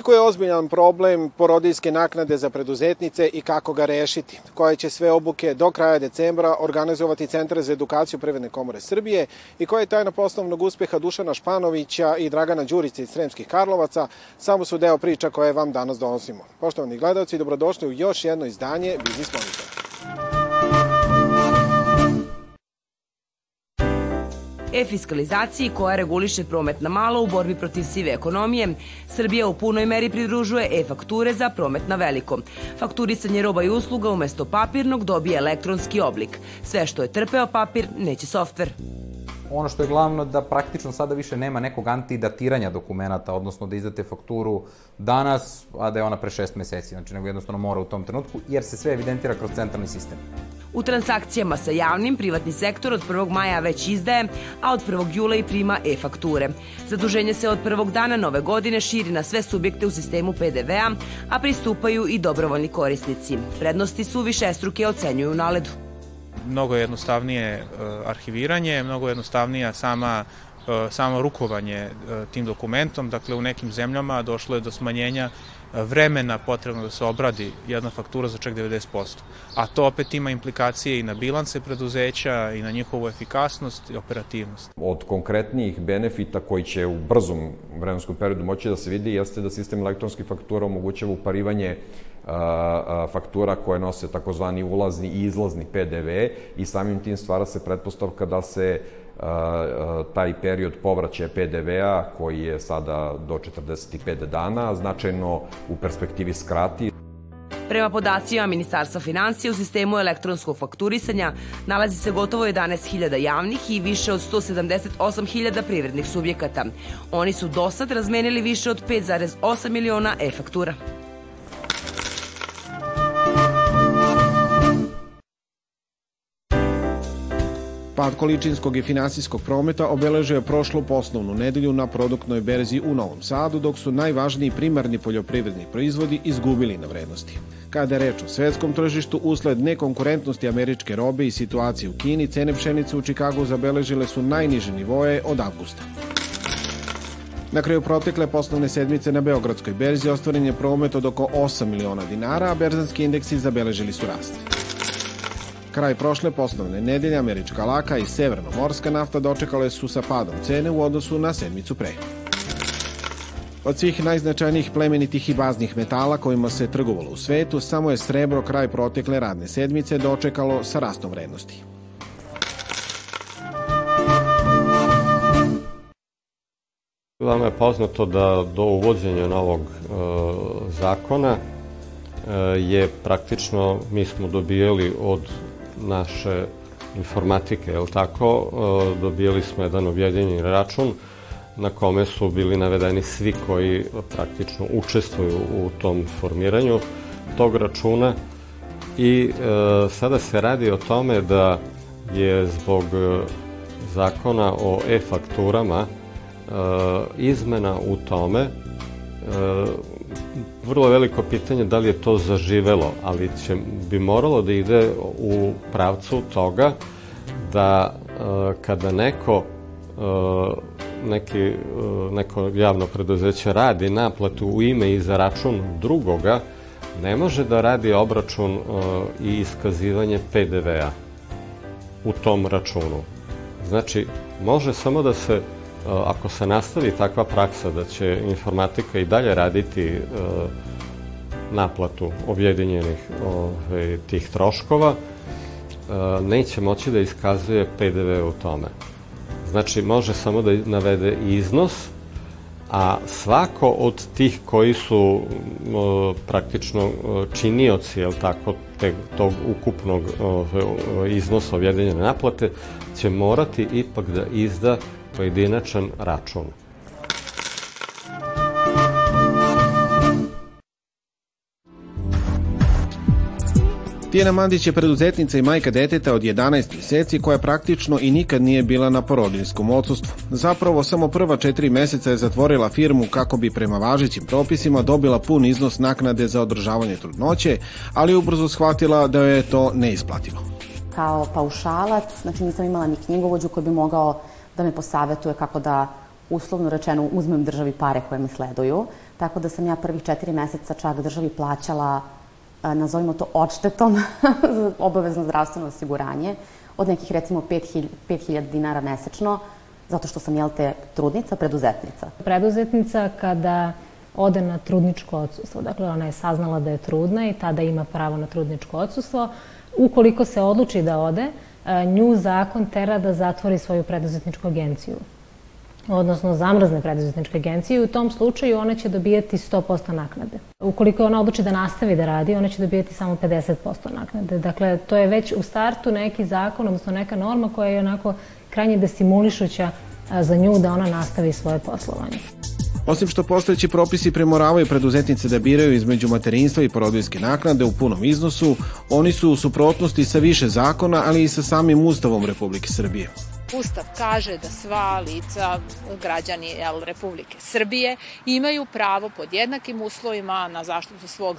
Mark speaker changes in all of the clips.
Speaker 1: Koliko je ozbiljan problem porodijske naknade za preduzetnice i kako ga rešiti? Koje će sve obuke do kraja decembra organizovati Centar za edukaciju Privredne komore Srbije i koja je tajna poslovnog uspeha Dušana Španovića i Dragana Đurića iz Sremskih Karlovaca, samo su deo priča koje vam danas donosimo. Poštovani gledalci, dobrodošli u još jedno izdanje Biznis Monitor.
Speaker 2: E-fiskalizaciji koja reguliše promet na malo u borbi protiv sive ekonomije, Srbija u punoj meri pridružuje e-fakture za promet na veliko. Fakturisanje roba i usluga umesto papirnog dobije elektronski oblik. Sve što je trpeo papir neće softver
Speaker 3: ono što je glavno da praktično sada više nema nekog antidatiranja dokumenta, odnosno da izdate fakturu danas, a da je ona pre šest meseci, znači nego jednostavno mora u tom trenutku, jer se sve evidentira kroz centralni sistem.
Speaker 2: U transakcijama sa javnim, privatni sektor od 1. maja već izdaje, a od 1. jula i prima e-fakture. Zaduženje se od prvog dana nove godine širi na sve subjekte u sistemu PDV-a, a pristupaju i dobrovoljni korisnici. Prednosti su više struke ocenjuju naledu
Speaker 4: mnogo jednostavnije arhiviranje, mnogo jednostavnija sama samo rukovanje tim dokumentom. Dakle, u nekim zemljama došlo je do smanjenja vremena potrebno da se obradi jedna faktura za čak 90%. A to opet ima implikacije i na bilance preduzeća i na njihovu efikasnost i operativnost.
Speaker 5: Od konkretnijih benefita koji će u brzom vremenskom periodu moći da se vidi jeste da sistem elektronskih faktura omogućava uparivanje faktura koje nose takozvani ulazni i izlazni PDV i samim tim stvara se pretpostavka da se taj period povraćaja PDV-a koji je sada do 45 dana značajno u perspektivi skrati.
Speaker 2: Prema podacima Ministarstva financija u sistemu elektronskog fakturisanja nalazi se gotovo 11.000 javnih i više od 178.000 privrednih subjekata. Oni su do sad razmenili više od 5,8 miliona e-faktura.
Speaker 1: Pad količinskog i finansijskog prometa obeležio je prošlu poslovnu nedelju na produktnoj berzi u Novom Sadu, dok su najvažniji primarni poljoprivredni proizvodi izgubili na vrednosti. Kada je reč o svetskom tržištu, usled nekonkurentnosti američke robe i situacije u Kini, cene pšenice u Čikagu zabeležile su najniže nivoje od avgusta. Na kraju protekle poslovne sedmice na Beogradskoj berzi ostvaren je promet od oko 8 miliona dinara, a berzanski indeksi zabeležili su rast. Kraj prošle poslovne nedelje američka laka i severnomorska nafta dočekale su sa padom cene u odnosu na sedmicu pre. Od svih najznačajnijih plemenitih i baznih metala kojima se trgovalo u svetu, samo je srebro kraj protekle radne sedmice dočekalo sa rastom vrednosti.
Speaker 6: Vama je poznato da do uvođenja novog e, zakona e, je praktično, mi smo dobijali od naše informatike, je tako, e, dobijali smo jedan objedinjeni račun na kome su bili navedeni svi koji praktično učestvuju u tom formiranju tog računa. I e, sada se radi o tome da je zbog e, zakona o e-fakturama e, izmena u tome e, vrlo veliko pitanje da li je to zaživelo, ali će, bi moralo da ide u pravcu toga da e, kada neko e, neki, e, neko javno preduzeće radi naplatu u ime i za račun drugoga, ne može da radi obračun e, i iskazivanje PDV-a u tom računu. Znači, može samo da se ako se nastavi takva praksa da će informatika i dalje raditi e, naplatu objedinjenih ove, tih troškova, e, neće moći da iskazuje PDV u tome. Znači, može samo da navede iznos, a svako od tih koji su praktično činioci, jel tako, te, tog ukupnog iznosa objedinjene naplate, će morati ipak da izda pojedinačan račun.
Speaker 1: Tijena Mandić je preduzetnica i majka deteta od 11 meseci koja praktično i nikad nije bila na porodiljskom odsustvu. Zapravo samo prva četiri meseca je zatvorila firmu kako bi prema važećim propisima dobila pun iznos naknade za održavanje trudnoće, ali ubrzo shvatila da joj je to neisplativo.
Speaker 7: Kao paušalac, znači nisam imala ni knjigovođu koji bi mogao da me posavetuje kako da uslovno rečeno uzmem državi pare koje me sleduju. tako da sam ja prvih četiri meseca čak državi plaćala, nazovimo to odštetom, za obavezno zdravstveno osiguranje, od nekih recimo 5000 dinara mesečno, zato što sam, jel te, trudnica, preduzetnica.
Speaker 8: Preduzetnica kada ode na trudničko odsustvo, dakle ona je saznala da je trudna i tada ima pravo na trudničko odsustvo, ukoliko se odluči da ode, nju zakon tera da zatvori svoju preduzetničku agenciju odnosno zamrzne preduzetničke agencije i u tom slučaju ona će dobijati 100% naknade. Ukoliko ona odluči da nastavi da radi, ona će dobijati samo 50% naknade. Dakle, to je već u startu neki zakon, odnosno neka norma koja je onako krajnje destimulišuća za nju da ona nastavi svoje poslovanje.
Speaker 1: Osim što postojeći propisi premoravaju preduzetnice da biraju između materinstva i porodinske naknade u punom iznosu, oni su u suprotnosti sa više zakona, ali i sa samim Ustavom Republike Srbije.
Speaker 9: Ustav kaže da sva lica, građani jel, Republike Srbije, imaju pravo pod jednakim uslovima na zaštitu svog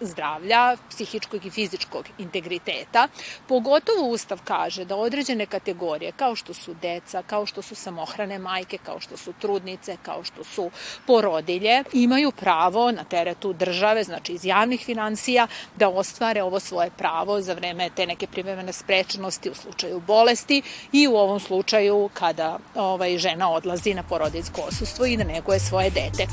Speaker 9: zdravlja, psihičkog i fizičkog integriteta. Pogotovo Ustav kaže da određene kategorije, kao što su deca, kao što su samohrane majke, kao što su trudnice, kao što su porodilje, imaju pravo na teretu države, znači iz javnih financija, da ostvare ovo svoje pravo za vreme te neke privremene sprečenosti u slučaju bolesti i u ovom slučaju slučaju kada ovaj, žena odlazi na porodiljsko osustvo i da neguje svoje dete.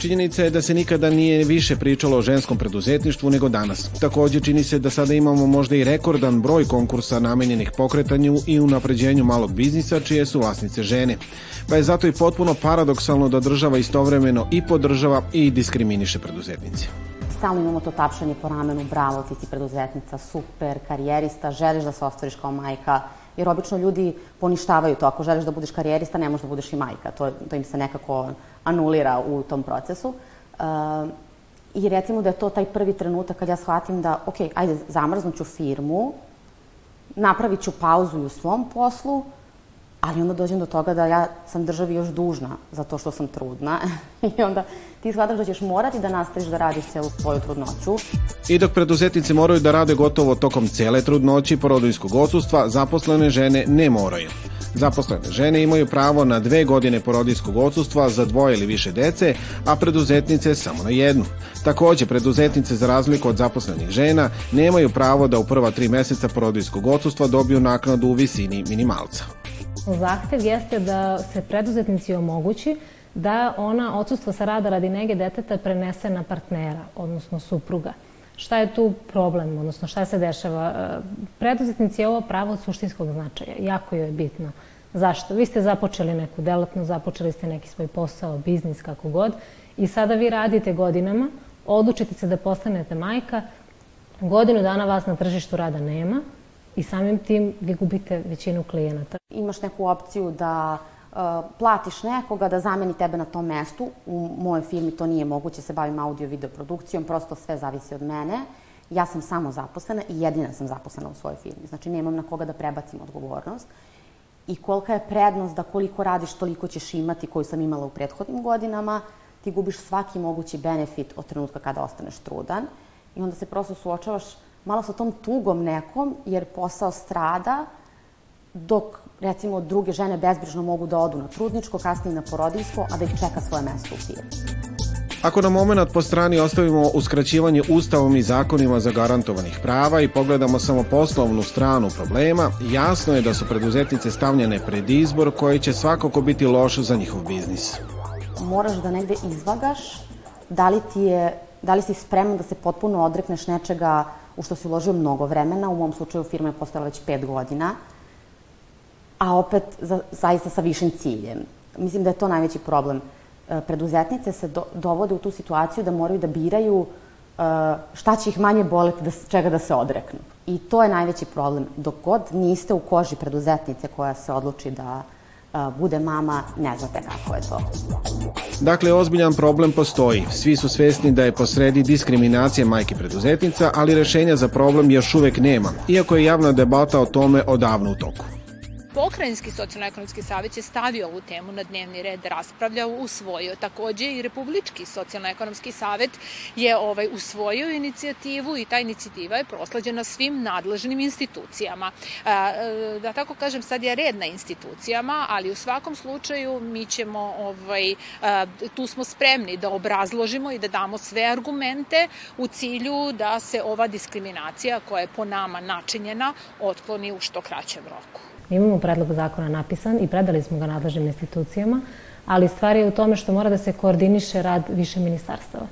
Speaker 1: Činjenica je da se nikada nije više pričalo o ženskom preduzetništvu nego danas. Takođe čini se da sada imamo možda i rekordan broj konkursa namenjenih pokretanju i unapređenju malog biznisa čije su vlasnice žene. Pa je zato i potpuno paradoksalno da država istovremeno i podržava i diskriminiše preduzetnice
Speaker 7: stalno imamo to tapšanje po ramenu, bravo, ti si preduzetnica, super, karijerista, želiš da se ostvariš kao majka, jer obično ljudi poništavaju to. Ako želiš da budeš karijerista, ne možeš da budeš i majka. To, to im se nekako anulira u tom procesu. Uh, I recimo da je to taj prvi trenutak kad ja shvatim da, ok, ajde, zamrznuću firmu, napravit ću pauzu u svom poslu, ali onda dođem do toga da ja sam državi još dužna za to što sam trudna i onda ti shvataš da ćeš morati da nastaviš da radiš celu svoju trudnoću.
Speaker 1: I dok preduzetnice moraju da rade gotovo tokom cele trudnoći porodinskog odsustva, zaposlene žene ne moraju. Zaposlene žene imaju pravo na dve godine porodinskog odsustva za dvoje ili više dece, a preduzetnice samo na jednu. Takođe, preduzetnice za razliku od zaposlenih žena nemaju pravo da u prva tri meseca porodinskog odsustva dobiju naknadu u visini minimalca.
Speaker 8: Zahtev jeste da se preduzetnici omogući da ona odsustvo sa rada radi nege deteta prenese na partnera, odnosno supruga. Šta je tu problem, odnosno šta se dešava? E, preduzetnici je ovo pravo od suštinskog značaja, jako joj je bitno. Zašto? Vi ste započeli neku delatnost, započeli ste neki svoj posao, biznis, kako god, i sada vi radite godinama, odlučite se da postanete majka, godinu dana vas na tržištu rada nema, i samim tim vi gubite većinu klijenata.
Speaker 7: Imaš neku opciju da uh, platiš nekoga da zameni tebe na tom mestu. U mojoj firmi to nije moguće, se bavim audio-video produkcijom, prosto sve zavisi od mene. Ja sam samo zaposlena i jedina sam zaposlena u svojoj firmi. Znači, nemam na koga da prebacim odgovornost. I kolika je prednost da koliko radiš, toliko ćeš imati koju sam imala u prethodnim godinama, ti gubiš svaki mogući benefit od trenutka kada ostaneš trudan i onda se prosto suočavaš malo sa tom tugom nekom, jer posao strada, dok recimo druge žene bezbrižno mogu da odu na trudničko, kasnije na porodiljsko, a da ih čeka svoje mesto u firmi.
Speaker 1: Ako na moment po strani ostavimo uskraćivanje ustavom i zakonima zagarantovanih prava i pogledamo samo poslovnu stranu problema, jasno je da su preduzetnice stavljene pred izbor koji će svakako biti loš za njihov biznis.
Speaker 7: Moraš da negde izvagaš da li ti je, da li si spreman da se potpuno odrekneš nečega u što si uložio mnogo vremena, u mom slučaju firma je postojala već pet godina, a opet za, zaista sa višim ciljem. Mislim da je to najveći problem. E, preduzetnice se do, dovode u tu situaciju da moraju da biraju e, šta će ih manje boleti, da, čega da se odreknu. I to je najveći problem. Dok god niste u koži preduzetnice koja se odluči da bude mama, ne znate kako je to.
Speaker 1: Dakle, ozbiljan problem postoji. Svi su svesni da je posredi diskriminacija majke preduzetnica, ali rešenja za problem još uvek nema, iako je javna debata o tome odavno u toku.
Speaker 9: Pokrajinski socijalno-ekonomski savjet je stavio ovu temu na dnevni red, raspravljao, usvojio. Takođe i Republički socijalno-ekonomski savet je ovaj usvojio inicijativu i ta inicijativa je proslađena svim nadležnim institucijama. Da tako kažem, sad je red na institucijama, ali u svakom slučaju mi ćemo, ovaj, tu smo spremni da obrazložimo i da damo sve argumente u cilju da se ova diskriminacija koja je po nama načinjena otkloni u što kraćem roku.
Speaker 8: Mi imamo predlog zakona napisan i predali smo ga nadležnim institucijama, ali stvar je u tome što mora da se koordiniše rad više ministarstava.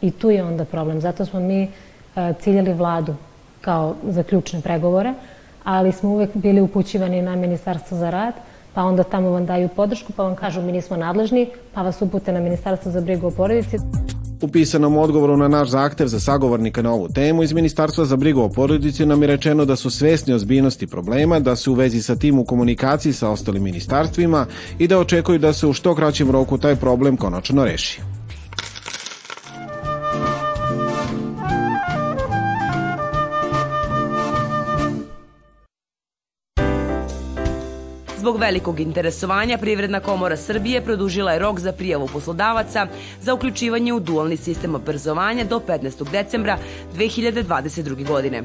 Speaker 8: I tu je onda problem. Zato smo mi e, ciljali vladu kao za ključne pregovore, ali smo uvek bili upućivani na Ministarstvo za rad, pa onda tamo vam daju podršku, pa vam kažu mi nismo nadležni, pa vas upute na Ministarstvo za brigu o porodici.
Speaker 1: U pisanom odgovoru na naš zahtev za sagovornika na ovu temu iz Ministarstva za brigu o porodici nam je rečeno da su svesni ozbiljnosti problema, da su u vezi sa tim u komunikaciji sa ostalim ministarstvima i da očekuju da se u što kraćem roku taj problem konačno reši.
Speaker 2: Zbog velikog interesovanja Privredna komora Srbije produžila je rok za prijavu poslodavaca za uključivanje u dualni sistem obrazovanja do 15. decembra 2022. godine.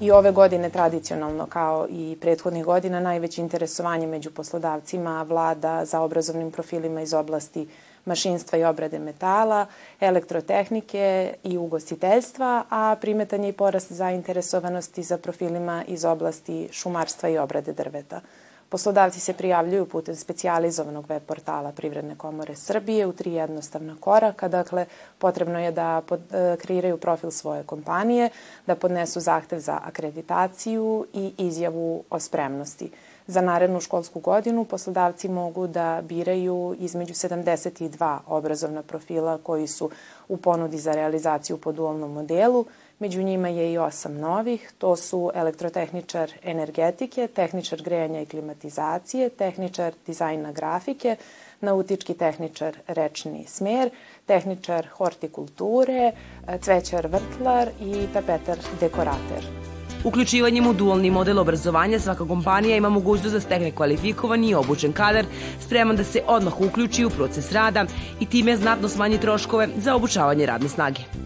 Speaker 10: I ove godine tradicionalno kao i prethodnih godina najveće interesovanje među poslodavcima vlada za obrazovnim profilima iz oblasti mašinstva i obrade metala, elektrotehnike i ugostiteljstva, a primetan je i porast zainteresovanosti za profilima iz oblasti šumarstva i obrade drveta. Poslodavci se prijavljuju putem specijalizovanog web portala Privredne komore Srbije u tri jednostavna koraka. Dakle, potrebno je da pod, e, kreiraju profil svoje kompanije, da podnesu zahtev za akreditaciju i izjavu o spremnosti. Za narednu školsku godinu poslodavci mogu da biraju između 72 obrazovna profila koji su u ponudi za realizaciju po dualnom modelu, Među njima je i osam novih, to su elektrotehničar energetike, tehničar grejanja i klimatizacije, tehničar dizajna grafike, nautički tehničar rečni smer, tehničar hortikulture, cvećar vrtlar i tapetar dekorater.
Speaker 2: Uključivanjem u dualni model obrazovanja svaka kompanija ima mogućnost da stekne kvalifikovan i obučen kadar, spreman da se odmah uključi u proces rada i time znatno smanji troškove za obučavanje radne snage.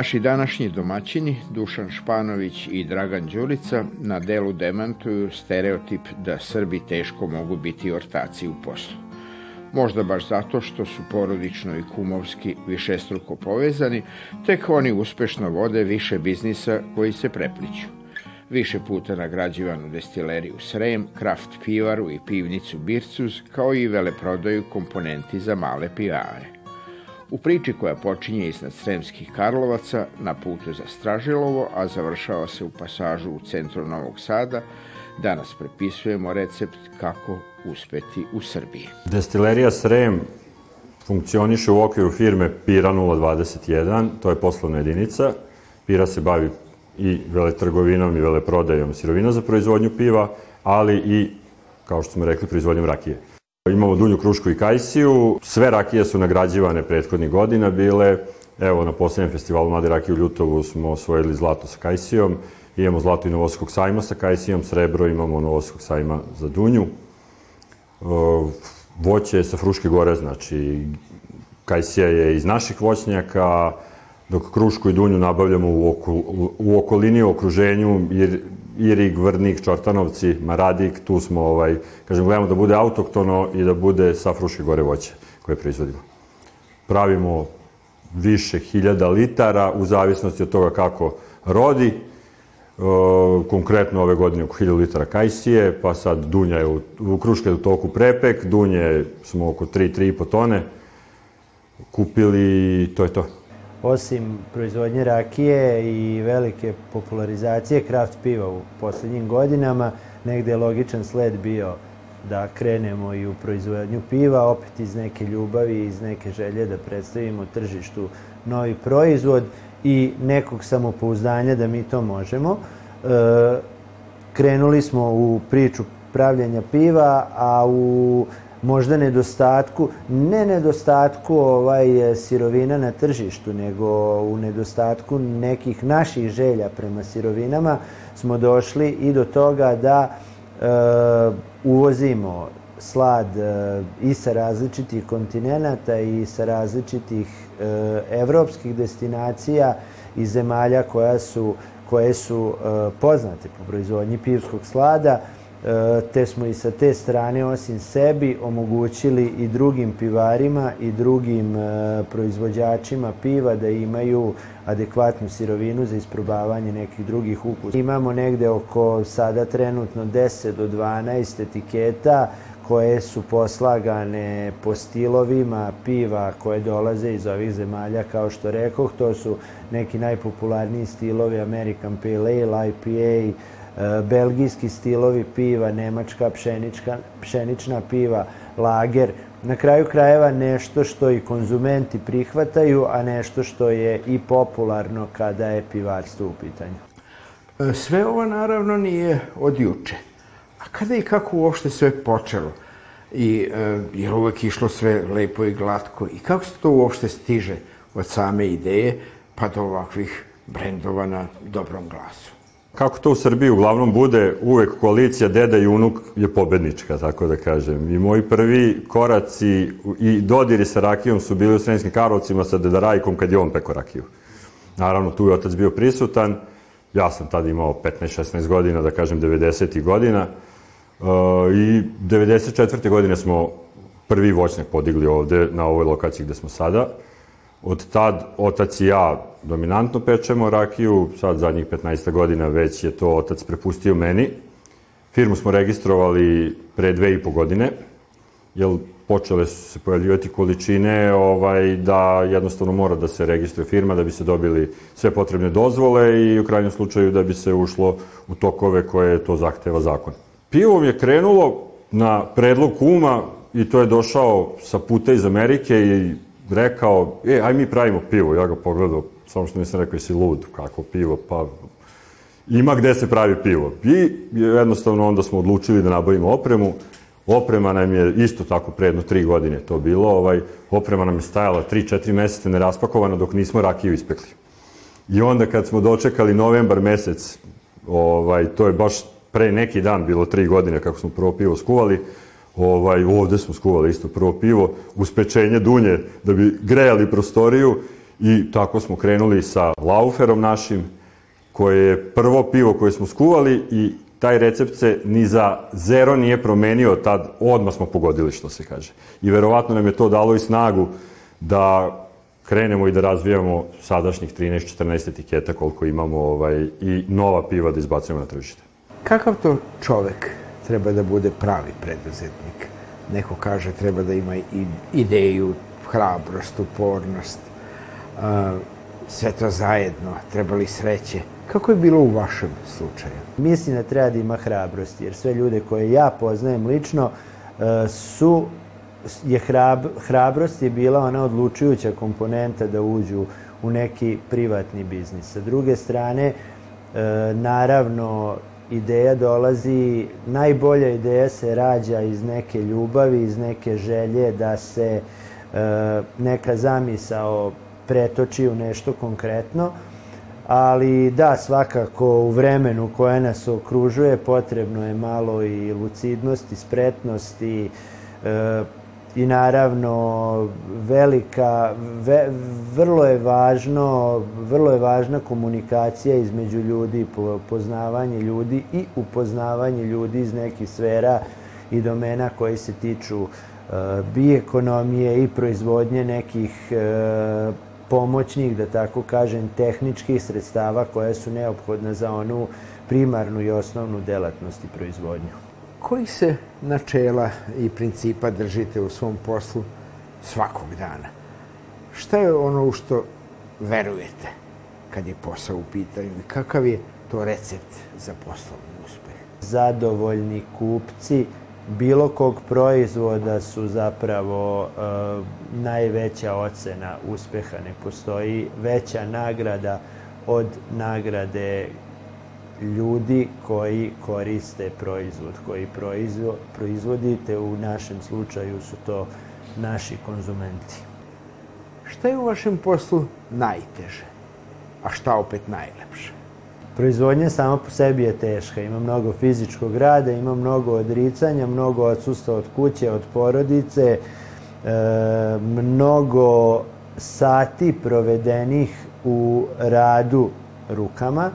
Speaker 11: Naši današnji domaćini, Dušan Španović i Dragan Đurica, na delu demantuju stereotip da Srbi teško mogu biti ortaci u poslu. Možda baš zato što su porodično i kumovski višestruko povezani, tek oni uspešno vode više biznisa koji se prepliću. Više puta nagrađivanu destileriju Srem, kraft pivaru i pivnicu Bircuz, kao i veleprodaju komponenti za male pivare. U priči koja počinje iznad Sremskih Karlovaca na putu za Stražilovo, a završava se u pasažu u centru Novog Sada, danas prepisujemo recept kako uspeti u Srbiji.
Speaker 12: Destilerija Srem funkcioniše u okviru firme Pira 021, to je poslovna jedinica. Pira se bavi i veletrgovinom i veleprodajom sirovina za proizvodnju piva, ali i, kao što smo rekli, proizvodnjom rakije. Imamo Dunju Krušku i Kajsiju. Sve rakije su nagrađivane prethodnih godina bile. Evo, na poslednjem festivalu Mlade rakije u Ljutovu smo osvojili zlato sa Kajsijom. Imamo zlato i Novoskog sajma sa Kajsijom, srebro imamo Novoskog sajma za Dunju. Voće je sa Fruške gore, znači Kajsija je iz naših voćnjaka, dok Krušku i Dunju nabavljamo u, oko, u okolini, u okruženju, jer Irig, Vrnik, Čortanovci, Maradik, tu smo, ovaj, kažem, gledamo da bude autoktono i da bude sa Fruške gore voće koje proizvodimo. Pravimo više hiljada litara u zavisnosti od toga kako rodi. E, konkretno ove godine oko 1000 litara kajsije, pa sad dunja je u, u kruške u toku prepek, dunje smo oko 3-3,5 tone kupili to je to
Speaker 13: osim proizvodnje rakije i velike popularizacije kraft piva u poslednjim godinama, negde je logičan sled bio da krenemo i u proizvodnju piva, opet iz neke ljubavi, iz neke želje da predstavimo tržištu novi proizvod i nekog samopouzdanja da mi to možemo. E, krenuli smo u priču pravljanja piva, a u možda nedostatku, ne nedostatku ovaj sirovina na tržištu, nego u nedostatku nekih naših želja prema sirovinama smo došli i do toga da e, uvozimo slad e, i sa različitih kontinenta i sa različitih e, evropskih destinacija i zemalja koja su, koje su e, poznate po proizvodnji pivskog slada. E, te smo i sa te strane osim sebi omogućili i drugim pivarima i drugim e, proizvođačima piva da imaju adekvatnu sirovinu za isprobavanje nekih drugih ukusa. Imamo negde oko sada trenutno 10 do 12 etiketa koje su poslagane po stilovima piva koje dolaze iz ovih zemalja, kao što rekoh, to su neki najpopularniji stilovi American Pale Ale, IPA, belgijski stilovi piva, nemačka pšenička, pšenična piva, lager, na kraju krajeva nešto što i konzumenti prihvataju, a nešto što je i popularno kada je pivarstvo u pitanju.
Speaker 14: E, sve ovo naravno nije od juče. A kada i kako uopšte sve počelo? I, e, jer uvek išlo sve lepo i glatko. I kako se to uopšte stiže od same ideje pa do ovakvih brendova na dobrom glasu?
Speaker 12: Kako to u Srbiji uglavnom bude, uvek koalicija deda i unuk je pobednička, tako da kažem. I moji prvi koraci i dodiri sa rakijom su bili u Sremskim Karlovcima sa deda Rajkom kad je on peko rakiju. Naravno, tu je otac bio prisutan, ja sam tada imao 15-16 godina, da kažem 90. godina, uh, i 94. godine smo prvi voćnjak podigli ovde na ovoj lokaciji gde smo sada. Od tad otac i ja dominantno pečemo rakiju, sad zadnjih 15 godina već je to otac prepustio meni. Firmu smo registrovali pre dve i po godine, jer počele su se pojavljivati količine ovaj, da jednostavno mora da se registruje firma da bi se dobili sve potrebne dozvole i u krajnjem slučaju da bi se ušlo u tokove koje to zahteva zakon. Pivom je krenulo na predlog kuma i to je došao sa puta iz Amerike i rekao, e, aj mi pravimo pivo. Ja ga pogledao, samo što nisam rekao, jesi lud, kako pivo, pa ima gde se pravi pivo. I jednostavno onda smo odlučili da nabavimo opremu. Oprema nam je isto tako pre jedno tri godine to bilo. Ovaj, oprema nam je stajala 3-4 meseca neraspakovana dok nismo rakiju ispekli. I onda kad smo dočekali novembar mesec, ovaj, to je baš pre neki dan bilo tri godine kako smo prvo pivo skuvali, ovaj, ovde smo skuvali isto prvo pivo, uz pečenje dunje, da bi grejali prostoriju i tako smo krenuli sa lauferom našim, koje je prvo pivo koje smo skuvali i taj recept se ni za zero nije promenio, tad odmah smo pogodili što se kaže. I verovatno nam je to dalo i snagu da krenemo i da razvijamo sadašnjih 13-14 etiketa koliko imamo ovaj, i nova piva da izbacujemo na tržište.
Speaker 14: Kakav to čovek treba da bude pravi preduzetnik. Neko kaže treba da ima ideju, hrabrost, upornost, sve to zajedno, treba li sreće. Kako je bilo u vašem slučaju?
Speaker 13: Mislim da treba da ima hrabrost, jer sve ljude koje ja poznajem lično su je hrab, hrabrost je bila ona odlučujuća komponenta da uđu u neki privatni biznis. Sa druge strane, naravno, ideja dolazi, najbolja ideja se rađa iz neke ljubavi, iz neke želje da se e, neka zamisao pretoči u nešto konkretno, ali da, svakako u vremenu koje nas okružuje potrebno je malo i lucidnost i spretnost i e, i naravno velika ve, vrlo je važno vrlo je važna komunikacija između ljudi poznavanje ljudi i upoznavanje ljudi iz nekih sfera i domena koji se tiču uh, bioekonomije i proizvodnje nekih uh, pomoćnih, da tako kažem, tehničkih sredstava koja su neophodna za onu primarnu i osnovnu delatnost i proizvodnju
Speaker 14: koji se načela i principa držite u svom poslu svakog dana? Šta je ono u što verujete kad je posao u pitanju i kakav je to recept za poslovni uspeh?
Speaker 13: Zadovoljni kupci bilo kog proizvoda su zapravo e, najveća ocena uspeha. Ne postoji veća nagrada od nagrade ljudi koji koriste proizvod, koji proizvo, proizvodite. U našem slučaju su to naši konzumenti.
Speaker 14: Šta je u vašem poslu najteže, a šta opet najlepše?
Speaker 13: Proizvodnja sama po sebi je teška. Ima mnogo fizičkog rada, ima mnogo odricanja, mnogo odsustva od kuće, od porodice, e, mnogo sati provedenih u radu rukama,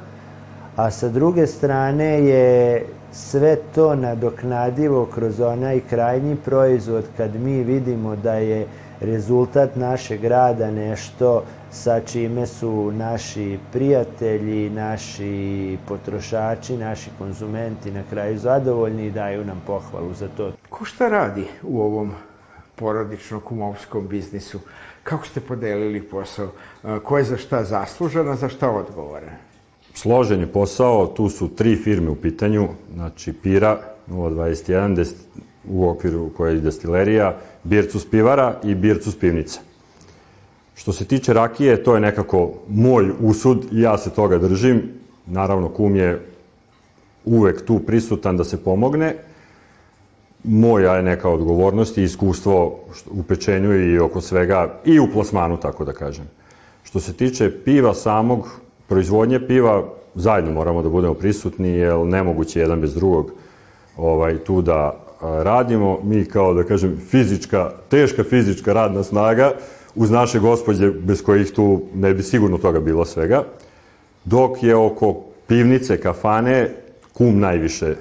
Speaker 13: a sa druge strane je sve to nadoknadivo kroz onaj krajnji proizvod kad mi vidimo da je rezultat našeg rada nešto sa čime su naši prijatelji, naši potrošači, naši konzumenti na kraju zadovoljni i daju nam pohvalu za to.
Speaker 14: Ko šta radi u ovom porodično-kumovskom biznisu? Kako ste podelili posao? Ko je za šta zaslužan, a za šta odgovoran?
Speaker 12: Složen je posao, tu su tri firme u pitanju, znači Pira 021, u okviru koje je destilerija, Bircus pivara i Bircus pivnica. Što se tiče rakije, to je nekako moj usud i ja se toga držim. Naravno, kum je uvek tu prisutan da se pomogne. Moja je neka odgovornost i iskustvo u pečenju i oko svega i u plasmanu, tako da kažem. Što se tiče piva samog, proizvodnje piva, zajedno moramo da budemo prisutni, jer nemoguće jedan bez drugog ovaj, tu da radimo. Mi kao, da kažem, fizička, teška fizička radna snaga, uz naše gospođe, bez kojih tu ne bi sigurno toga bilo svega, dok je oko pivnice, kafane, kum najviše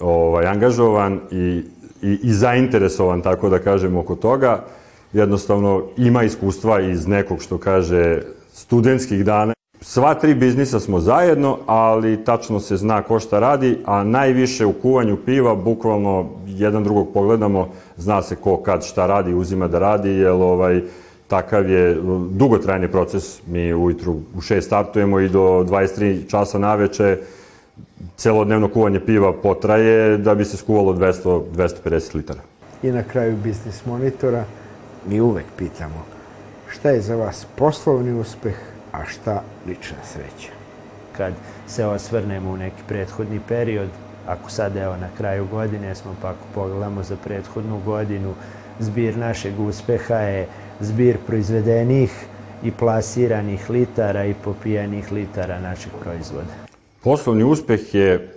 Speaker 12: ovaj, angažovan i, i, i zainteresovan, tako da kažem, oko toga. Jednostavno ima iskustva iz nekog, što kaže, studentskih dana. Sva tri biznisa smo zajedno, ali tačno se zna ko šta radi, a najviše u kuvanju piva, bukvalno jedan drugog pogledamo, zna se ko kad šta radi, uzima da radi, jer ovaj, takav je dugotrajni proces. Mi ujutru u 6 startujemo i do 23 časa naveče celodnevno kuvanje piva potraje da bi se skuvalo 200-250 litara.
Speaker 14: I na kraju biznis monitora mi uvek pitamo šta je za vas poslovni uspeh, a šta lična sreća?
Speaker 13: Kad se osvrnemo u neki prethodni period, ako sad evo na kraju godine smo, pa ako pogledamo za prethodnu godinu, zbir našeg uspeha je zbir proizvedenih i plasiranih litara i popijenih litara naših proizvoda.
Speaker 12: Poslovni uspeh je,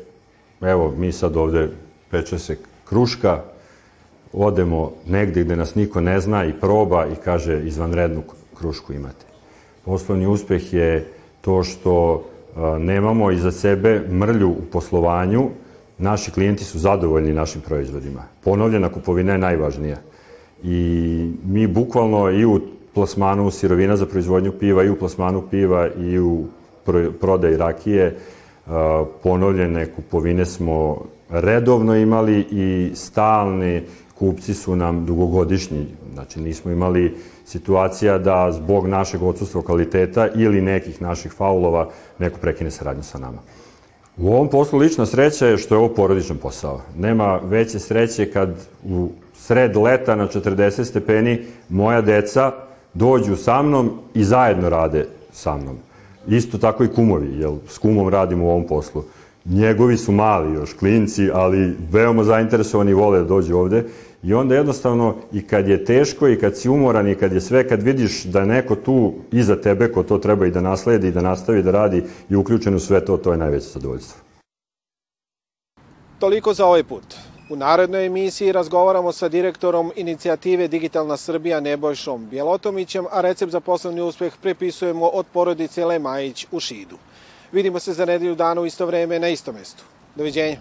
Speaker 12: evo, mi sad ovde peče se kruška, odemo negde gde nas niko ne zna i proba i kaže izvanrednu krušku imate. Poslovni uspeh je to što nemamo iza sebe mrlju u poslovanju, naši klijenti su zadovoljni našim proizvodima. Ponovljena kupovina je najvažnija. I mi bukvalno i u plasmanu sirovina za proizvodnju piva, i u plasmanu piva, i u prodaj rakije, ponovljene kupovine smo redovno imali i stalni kupci su nam dugogodišnji. Znači, nismo imali situacija da zbog našeg odsustva kvaliteta ili nekih naših faulova neko prekine saradnju sa nama. U ovom poslu lična sreća je što je ovo porodičan posao. Nema veće sreće kad u sred leta na 40 stepeni moja deca dođu sa mnom i zajedno rade sa mnom. Isto tako i kumovi, jer s kumom radimo u ovom poslu. Njegovi su mali još, klinci, ali veoma zainteresovani vole da dođu ovde. I onda jednostavno, i kad je teško, i kad si umoran, i kad je sve, kad vidiš da neko tu iza tebe, ko to treba i da nasledi, i da nastavi da radi, i uključen u sve to, to je najveće zadovoljstvo.
Speaker 1: Toliko za ovaj put. U narednoj emisiji razgovaramo sa direktorom inicijative Digitalna Srbija Nebojšom Bjelotomićem, a recept za poslovni uspeh prepisujemo od porodice Lemajić u Šidu. Vidimo se za nedelju dana u isto vreme na isto mestu. Doviđenja.